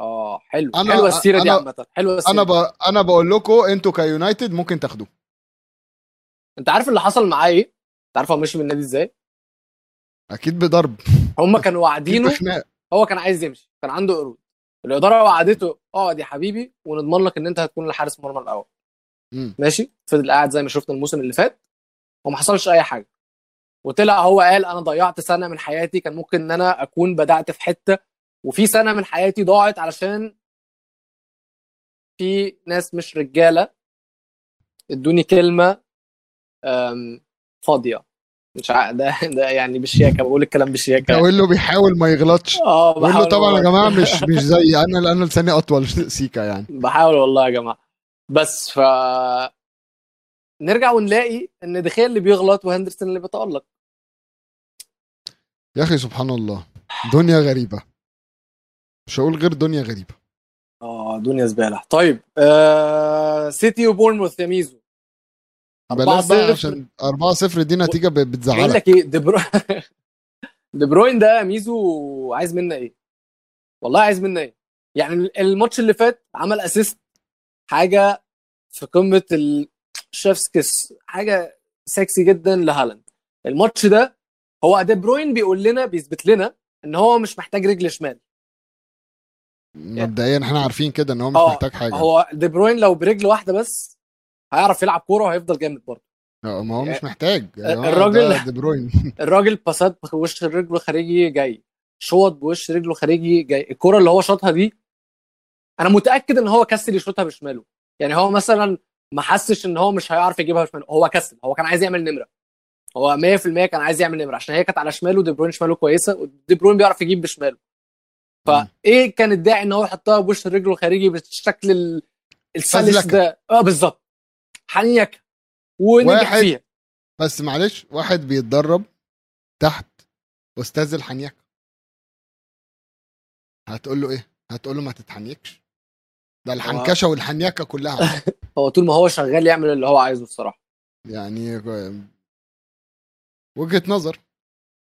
آه حلو. أنا- حلوة السيرة دي عامة. حلوة السيرة أنا. ب... أنا بقول لكم أنتوا كيونايتد ممكن تاخدوه. أنت عارف اللي حصل معاه إيه؟ أنت عارف هو مشي من النادي إزاي؟ أكيد بضرب. هم *laughs* كانوا واعدينه. هو كان عايز يمشي. كان عنده عروض. الإدارة وعدته اقعد يا حبيبي ونضمن لك إن أنت هتكون الحارس المرمى الأول. مم. ماشي؟ فضل قاعد زي ما شفنا الموسم اللي فات. وما حصلش أي حاجة. وطلع هو قال أنا ضيعت سنة من حياتي كان ممكن إن أنا أكون بدأت في حتة وفي سنة من حياتي ضاعت علشان في ناس مش رجالة. ادوني كلمة فاضية. مش ع... ده ده يعني بالشياكه بقول الكلام بالشياكه أقول له بيحاول ما يغلطش. آه بقول له طبعا يا. جماعة مش مش زي أنا أنا لساني أطول سيكا يعني. بحاول والله يا جماعة. بس ف نرجع ونلاقي إن دي خيا اللي بيغلط وهندرسون اللي بيتألق. يا أخي سبحان الله. دنيا غريبة. مش هقول غير دنيا غريبة. آه دنيا زبالة. طيب آه سيتي وبورنموث يا ميزو. بلاش بقى 4-0. عشان 4 0 دي نتيجة ب- بقول بتزعلك لك إيه دي برو... *laughs* دي بروين ده يا ميزو عايز منا إيه؟ والله عايز منا إيه؟ يعني الماتش اللي فات عمل assist حاجة في قمة الشيفسكس حاجة سكسي جدا لهالاند. الماتش ده هو دي بروين بيقول لنا بيثبت لنا إن هو مش محتاج رجل شمال. مبدئيا إحنا عارفين كده إن هو مش آه، محتاج حاجة. هو دي بروين لو برجل واحدة بس هيعرف يلعب كورة وهيفضل جامد برضه. ما هو مش محتاج. جماعة الراجل- دي بروين *laughs* الراجل باسات بوش رجله خارجي جاي شوط بوش رجله خارجي جاي. الكرة اللي هو شاطها دي أنا متأكد إن هو كسل يشوطها بشماله. يعني هو مثلا ما حسش إن هو مش هيعرف يجيبها بشماله هو كسل. هو كان عايز يعمل نمرة. هو 100% كان عايز يعمل نمرة. عشان هي كانت على شماله دي بروين شماله كويسة ودي بروين بيعرف يجيب بشماله. فايه كان الداعي إن هو يحطها بوش رجله الخارجي بالشكل ال- السلس. ده؟ آه بالظبط. حنيك ونجح فيها. بس معلش واحد بيتدرب تحت أستاذ الحنيكة. هتقول له إيه؟ هتقول له ما تتحنيكش. ده الحنكشة والحنيكة كلها *laughs* هو طول ما هو شغال يعمل اللي هو عايزه الصراحه يعني وجهة نظر.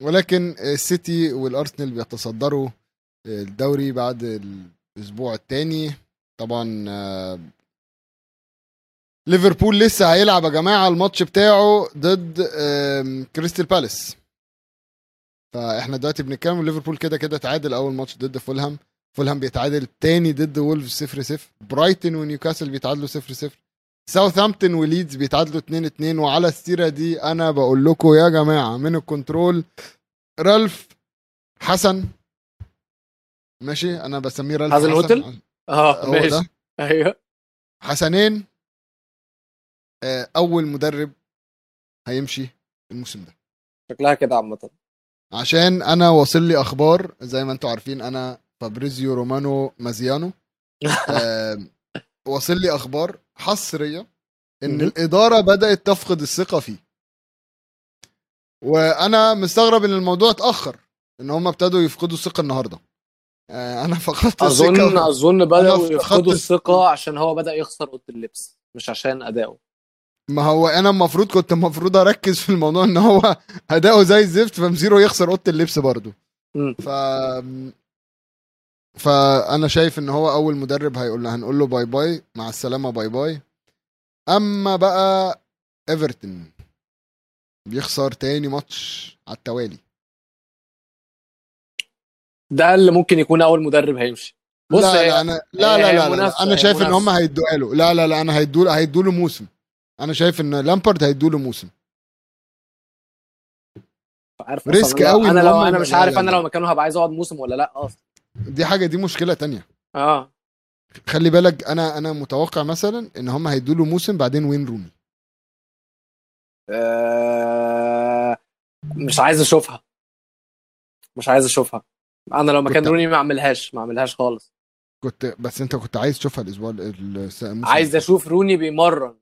ولكن السيتي والأرسنال بيتصدروا الدوري بعد الأسبوع الثاني طبعا ليفربول لسه هيلعب يا جماعة الماتش بتاعه ضد كريستال بالاس. فإحنا دلوقتي بنتكلم ليفربول كده كده تعادل أول ماتش ضد فولهام. فولهام بيتعادل تاني ضد وولفز 0 0 برايتون ونيوكاسل بيتعادلوا 0 0 ساوثهامبتون وليدز بيتعادلوا 2 2 وعلى السيرة دي أنا بقول لكم يا جماعة من ال control رالف حسن. ماشي أنا بسميه رالف حسن حسن. هوتل؟ آه ماشي. أيوه. حسنين. آه، أول مدرب هيمشي الموسم ده. شكلها كده عامة. عشان أنا واصل لي أخبار زي ما أنتم عارفين أنا فابريزيو رومانو مازيانو. *laughs* آه، واصل لي أخبار حصرية إن. الإدارة بدأت تفقد الثقة فيه. وأنا مستغرب إن الموضوع اتأخر إن هم ابتدوا يفقدوا الثقة النهارده. آه، أنا فقدت اظن الثقة. أظن بدأوا يفقدوا الثقة. عشان هو بدأ يخسر أوضة اللبس مش عشان أداؤه. ما هو أنا المفروض كنت المفروض أركز في الموضوع إن هو أداؤه زي الزفت فمزيرو يخسر أوضة اللبس برضه. ف فأنا شايف إن هو أول مدرب هيقول له هنقول له bye bye مع السلامة bye bye أما بقى ايفرتون بيخسر تاني ماتش على التوالي. ده اللي ممكن يكون أول مدرب هيمشي. بص لا لا أنا لا لا لا, لا. أنا شايف إن هم. هيدوا له. لا لا لا أنا هيدوا له هيدوا له موسم. أنا شايف إن لامبارد هيدوا له موسم. عارف risk قوي أنا لو أنا مش عارف أنا. لو مكانه هبقى عايز أقعد موسم ولا لأ أصلا. دي حاجة دي مشكلة تانية. آه. خلي بالك أنا أنا متوقع مثلا إن هم هيدوا له موسم بعدين وين روني. آه، مش عايز أشوفها. مش عايز أشوفها. أنا لو مكان روني ما أعملهاش ما أعملهاش خالص. كنت بس أنت كنت عايز تشوفها الأسبوع عايز أشوف روني بيمرن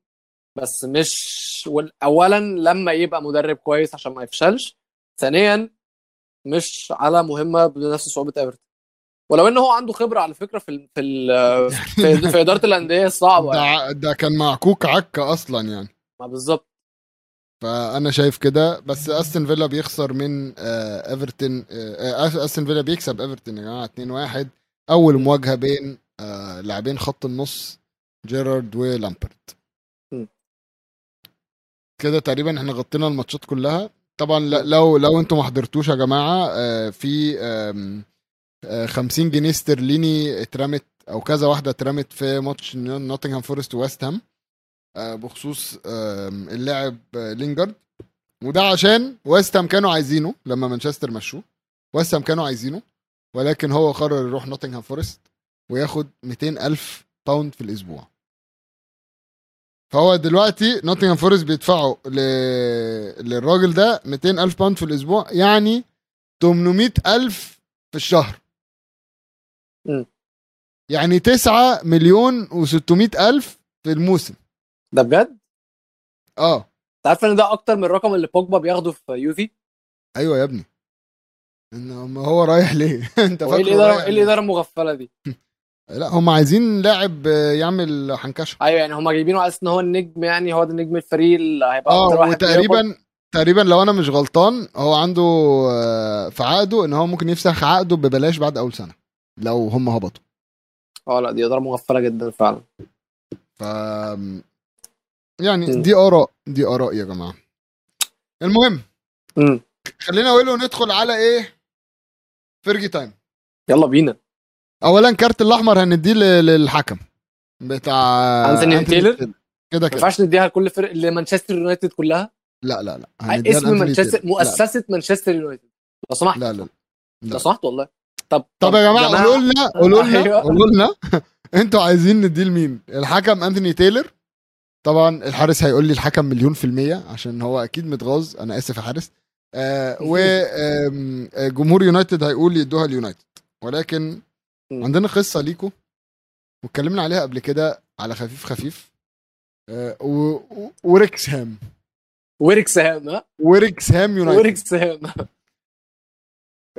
بس مش اولا لما يبقى مدرب كويس عشان ما يفشلش. ثانيا مش على مهمة بنفس صعوبة إيفرتون. ولو إن هو عنده خبرة على فكرة في ال في ال *laughs* في, في إدارة الأندية الصعبه يعني. ده ده كان معكوك عكه أصلا يعني. ما بالظبط. فأنا شايف كده. بس أستون فيلا بيخسر من آه، إيفرتون آه، آه، أستون فيلا بيكسب إيفرتون يا جماعة 2-1 أول مواجهة بين آه، لاعبين خط النص جيرارد ولامبرد م. كده تقريبا إحنا غطينا الماتشات كلها. طبعا لو لو أنتم ما حضرتوش يا جماعة آه، في 50 جنيه استرليني اترمت أو كذا واحدة اترمت في ماتش نوتنغهام فورست وويست هام آه، بخصوص اللاعب آه، لينجارد. وده عشان ويست هام كانوا عايزينه لما مانشستر مشوه. ويست هام كانوا عايزينه ولكن هو قرر يروح نوتنغهام فورست وياخد 200 ألف pound في الأسبوع. فهو دلوقتي نوتنغهام فورست بيدفعوا ل... للراجل ده 200 ألف pound في الأسبوع يعني 800 ألف في الشهر. م. يعني 9 مليون و600 ألف في الموسم. ده بجد؟ آه. انت عارف إن ده أكتر من الرقم اللي بوجبا بياخده في يوفي؟ أيوه يا ابني. ما هو رايح ليه؟ *laughs* أنت هو إيه الاداره إيه؟ الاداره المغفلة دي؟ *laughs* لا هم عايزين لاعب يعمل حنكشة. أيوه يعني هم جايبينه على أساس إن هو النجم يعني هو ده نجم الفريق اللي هيبقى آه. وتقريبا تقريبا لو أنا مش غلطان هو عنده آه، في عقده إن هو ممكن يفسخ عقده ببلاش بعد أول سنة. لو هم هبطوا. آه لا دي إدارة مغفلة جدا فعلا. ف يعني م. دي آراء دي آراء يا جماعة. المهم امم خلينا أقول ندخل على إيه؟ Fergie time. يلا بينا. اولا كارت الأحمر هنديه للحكم. بتاع أنثوني تايلر؟ كده ما كده. ينفعش نديها لكل فرق لمانشستر يونايتد كلها؟ لا لا لا. اسم مانشستر. مؤسسة مانشستر يونايتد. لو سمحت. لا لا لا. لو لا. سمحت والله. طب طب يا جماعة قولوا لنا قولوا لنا أيوة. قولوا لنا. *laughs* أنتوا عايزين نديه لمين؟ الحكم انثوني تايلر. طبعا الحارس هيقول لي الحكم مليون في المية عشان هو أكيد متغاظ. أنا آسف يا حارس. آه وجمهور يونايتد هيقول يدوها اليونايتد ولكن. عندنا قصة ليكم واتكلمنا عليها قبل كده على خفيف خفيف. آه و- و- وريكسهام. ويركسهام ها؟ وريكسهام يونايتد. ويركسهام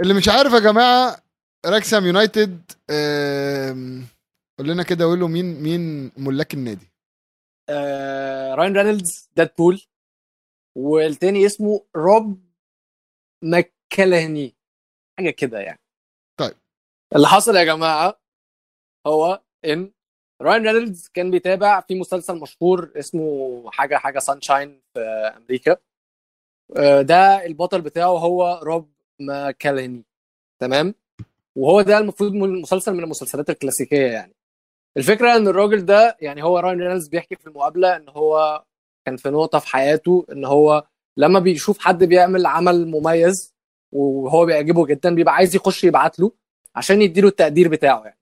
اللي مش عارف يا جماعة راكسام يونايتد قول لنا كده قول له مين مين ملاك النادي. آه راين رينولدز ديدبول والتاني اسمه روب ماكلهني حاجة كده يعني. طيب. اللي حصل يا جماعة هو إن راين رينولدز كان بيتابع في مسلسل مشهور اسمه حاجة حاجة سانشاين في أمريكا. آه، ده البطل بتاعه هو روب ماكلهني. تمام؟ وهو ده المفروض مسلسل من المسلسلات الكلاسيكية يعني. الفكرة إن الراجل ده يعني هو راين رينولدز بيحكي في المقابلة إن هو كان في نقطة في حياته إن هو لما بيشوف حد بيعمل عمل مميز وهو بيعجبه جدا بيبقى عايز يخش يبعت له عشان يديله التقدير بتاعه يعني.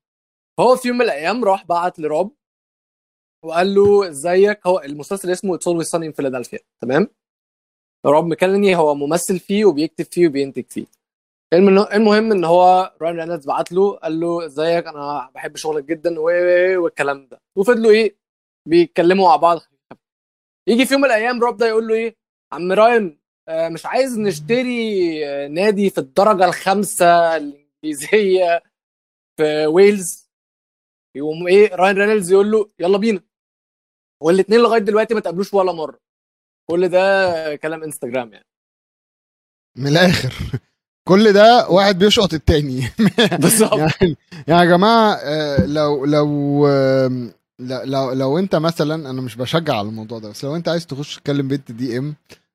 هو في يوم من الأيام راح بعت لروب وقال له إزيك؟ هو المسلسل اسمه It's Always Sunny in Philadelphia تمام؟ روب مكلني هو ممثل فيه وبيكتب فيه وبينتج فيه. المهم إن هو راين رينولدز بعت له قال له إزيك؟ أنا بحب شغلك جدا والكلام ده. وفضلوا إيه بيتكلموا مع بعض. يجي في يوم من الأيام روب ده يقول له إيه عم راين آه، مش عايز نشتري آه، نادي في الدرجة الخامسة الإنجليزية في ويلز. يقوم إيه راين رينولدز يقول له يلا بينا. والاثنين لغاية دلوقتي ما تقابلوش ولا مرة. كل ده كلام انستجرام يعني. من الآخر. كل ده واحد بيشقط التاني. *laughs* بالظبط. يعني يعني يا جماعة آه، لو لو لا- لو لو انت مثلا أنا مش بشجع على الموضوع ده بس لو انت عايز تخش تكلم بنت DM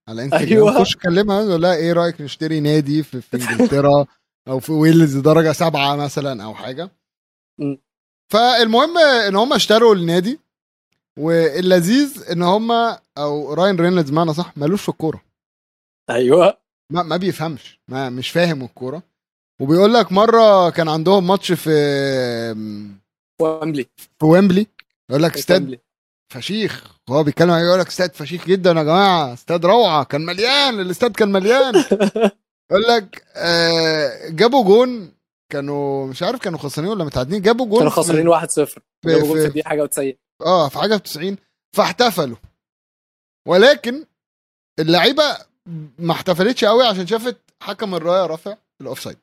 على انستجرام أيوة. خش كلمها لها إيه رأيك نشتري نادي في, في إنجلترا أو في ويلز درجة سبعة مثلا أو حاجة. فالمهم إن هم اشتروا النادي واللذيذ إن هم أو راين رينولدز معنى صح مالوش في الكورة. أيوه. ما, ما بيفهمش ما مش فاهم الكورة. وبيقول لك مرة كان عندهم ماتش في وامبلي في ويمبلي. يقول لك استاد ويمبلي. فشيخ. هو بيتكلم يقول لك استاد فشيخ جدا يا جماعة. استاد روعة كان مليان الاستاد كان مليان. *laughs* يقول لك آه جابوا جون. كانوا مش عارف كانوا خسرانين ولا متعادلين. جابوا جون كانوا خسرانين 1-0 جابوا جول في- دي حاجة و90 آه في حاجة في 90 فاحتفلوا. ولكن اللعيبة ما احتفلتش قوي عشان شافت حكم الراية رافع ال offside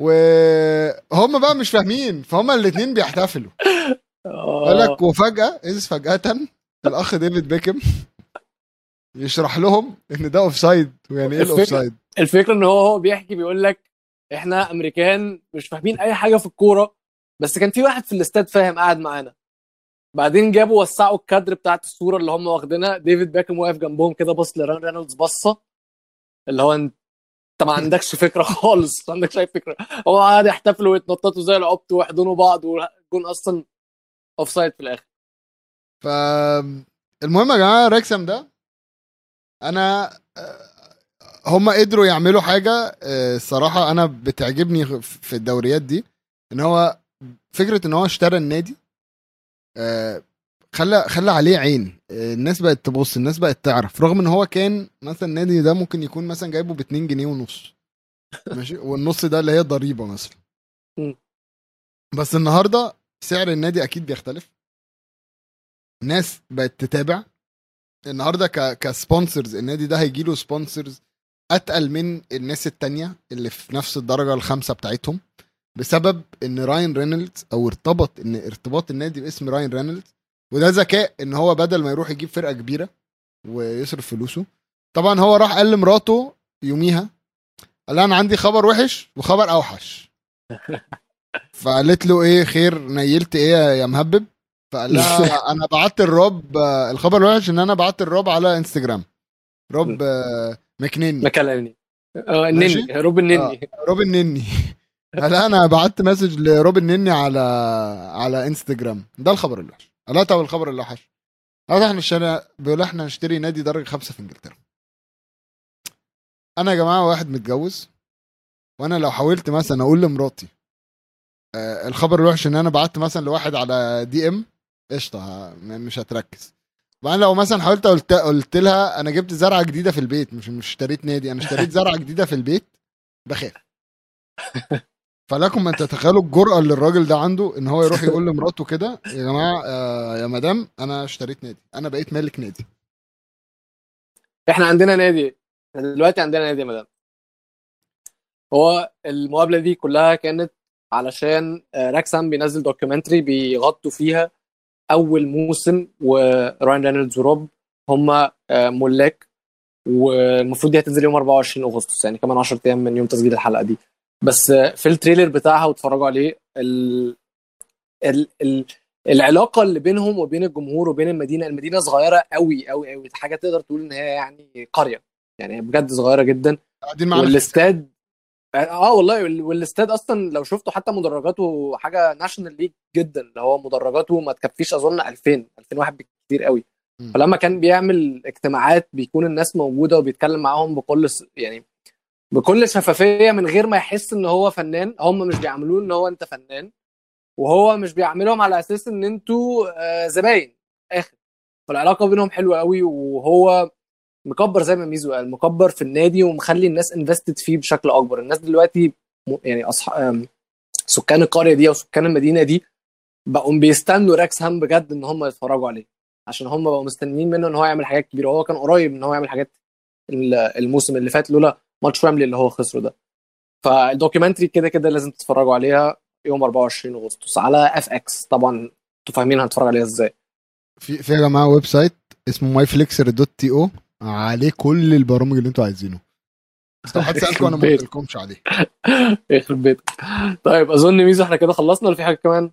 وهم بقى مش فاهمين فهم الاثنين بيحتفلوا. قال لك وفجأة إذ فجأة الأخ ديفيد بيكهام يشرح لهم إن ده offside ويعني إيه ال offside الفكرة إن هو هو بيحكي بيقول لك إحنا أمريكان مش فاهمين أي حاجة في الكورة بس كان في واحد في الاستاد فاهم قاعد معانا. بعدين جابوا وسعوا الكادر بتاعت الصورة اللي هم واخدينها. ديفيد بيكهام واقف جنبهم كده بص لراين رينولدز بصه اللي هو انت ما عندكش فكرة خالص ما عندكش أي فكرة. هو قاعد يحتفلوا ويتنططوا زي العبط ويحضنوا بعض والجون أصلا offside في الآخر. ف المهم يا جماعة ريكسام ده أنا هم قدروا يعملوا حاجة الصراحة أنا بتعجبني في الدوريات دي إن هو فكرة إن هو اشترى النادي خلى خلى عليه عين. آه، الناس بقت تبص الناس بقت تعرف. رغم إن هو كان مثلا النادي ده ممكن يكون مثلا جايبه ب 2 جنيه ونص. *laughs* ماشي؟ والنص ده اللي هي ضريبه مثلا. بس النهارده سعر النادي أكيد بيختلف. ناس بقت تتابع. النهارده ك ك sponsors النادي ده هيجي له sponsors أتقل من الناس التانية اللي في نفس الدرجة الخامسة بتاعتهم. بسبب إن راين رينولدز أو ارتبط إن ارتباط النادي باسم راين رينولدز وده ذكاء إن هو بدل ما يروح يجيب فرقة كبيرة ويصرف فلوسه طبعا هو راح قال لمراته يوميها قال أنا عندي خبر وحش وخبر أوحش. *laughs* فقالت له إيه خير نيلت إيه يا مهبب؟ فقال لها *laughs* أنا بعت لروب آه، الخبر الوحش إن أنا بعت لروب على إنستجرام. روب آه، مكنني مكلمني آه؟ النني روب النني روب النني قال أنا بعت message لروب النني على على انستجرام ده الخبر الوحش لها طب الخبر الاوحش قال إحنا اشتري بيقول إحنا نشتري نادي درجة خمسة في إنجلترا. أنا يا جماعة واحد متجوز وأنا لو حاولت مثلا أقول لمراتي آه الخبر الوحش إن أنا بعت مثلا لواحد على DM قشطة مش هتركز. وبعدين لو مثلا حاولت قلت قلت لها أنا جبت زرعة جديدة في البيت مش مش اشتريت نادي أنا اشتريت زرعة جديدة في البيت بخاف *laughs* فلكم أن تتخيلوا الجرأة اللي الراجل ده عنده إن هو يروح يقول لمراته كده يا جماعة آه يا مدام أنا اشتريت نادي أنا بقيت مالك نادي. إحنا عندنا نادي دلوقتي عندنا نادي يا مدام. هو المقابلة دي كلها كانت علشان آه، ريكسام بينزل documentary بيغطوا فيها أول موسم وراين رينولدز وروب هم ملاك والمفروض دي هتنزل يوم 24 أغسطس يعني كمان 10 أيام من يوم تسجيل الحلقة دي. بس آه، في ال trailer بتاعها واتفرجوا عليه ال... ال... ال... العلاقة اللي بينهم وبين الجمهور وبين المدينة المدينة صغيرة قوي قوي قوي. حاجة تقدر تقول إن هي يعني قرية. يعني بجد صغيرة جدا. في والاستاد آه والله وال- والاستاد أصلا لو شفته حتى مدرجاته حاجة National League جدا. اللي هو مدرجاته ما تكفيش أظن 2000 2000 واحد بالكتير قوي. مم. فلما كان بيعمل اجتماعات بيكون الناس موجودة وبيتكلم معاهم بكل يعني بكل شفافية من غير ما يحس إن هو فنان. هم مش بيعاملوه إن هو أنت فنان. وهو مش بيعاملهم على أساس إن أنتوا آه، زباين. آخر. فالعلاقة بينهم حلوة قوي وهو مكبر زي ما ميزو قال مكبر في النادي ومخلي الناس انفستد فيه بشكل أكبر. الناس دلوقتي يعني أصح... سكان القرية دي أو سكان المدينة دي بقوا بيستنوا ريكسام بجد إن هم يتفرجوا عليه. عشان هم بقوا مستنيين منه إن هو يعمل حاجات كبيرة. وهو كان قريب إن هو يعمل حاجات ال- الموسم اللي فات لولا ماتش ويمبلي اللي هو خسره ده. فال documentary كده كده لازم تتفرجوا عليها يوم 24 أغسطس على FX طبعا أنتوا فاهمين هنتفرج عليها إزاي. في في يا جماعة website اسمه MyFlixer dot T O. عليه كل البرامج اللي أنتوا عايزينه. بس لو حد سألكم أنا ما. *laughs* قلتلكمش عليه. يخرب بيتك طيب أظن ميزو إحنا كده خلصنا ولا في حاجة كمان؟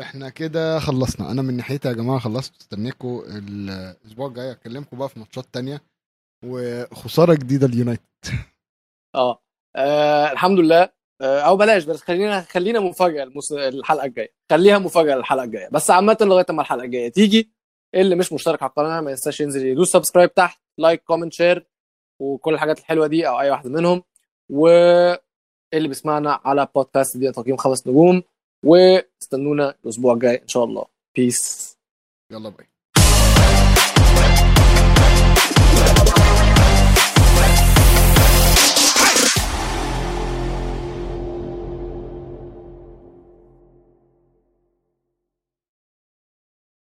إحنا كده خلصنا. أنا من ناحيتي يا جماعة خلصت. استنيكم الأسبوع الجاي. اكلمكم بقى في ماتشات تانية. وخسارة جديدة اليونايتد آه, آه الحمد لله. آه أو بلاش بس خلينا خلينا مفاجأة المس... الحلقة الجاية. خليها مفاجأة الحلقة الجاية. بس عامة لغاية ما الحلقة الجاية تيجي اللي مش مشترك على القناة ما ينساش ينزل يدوس subscribe تحت like comment share وكل الحاجات الحلوة دي أو أي واحدة منهم. واللي بيسمعنا على بودكاست دي تقييم خمس نجوم. واستنونا الأسبوع الجاي إن شاء الله. peace يلا bye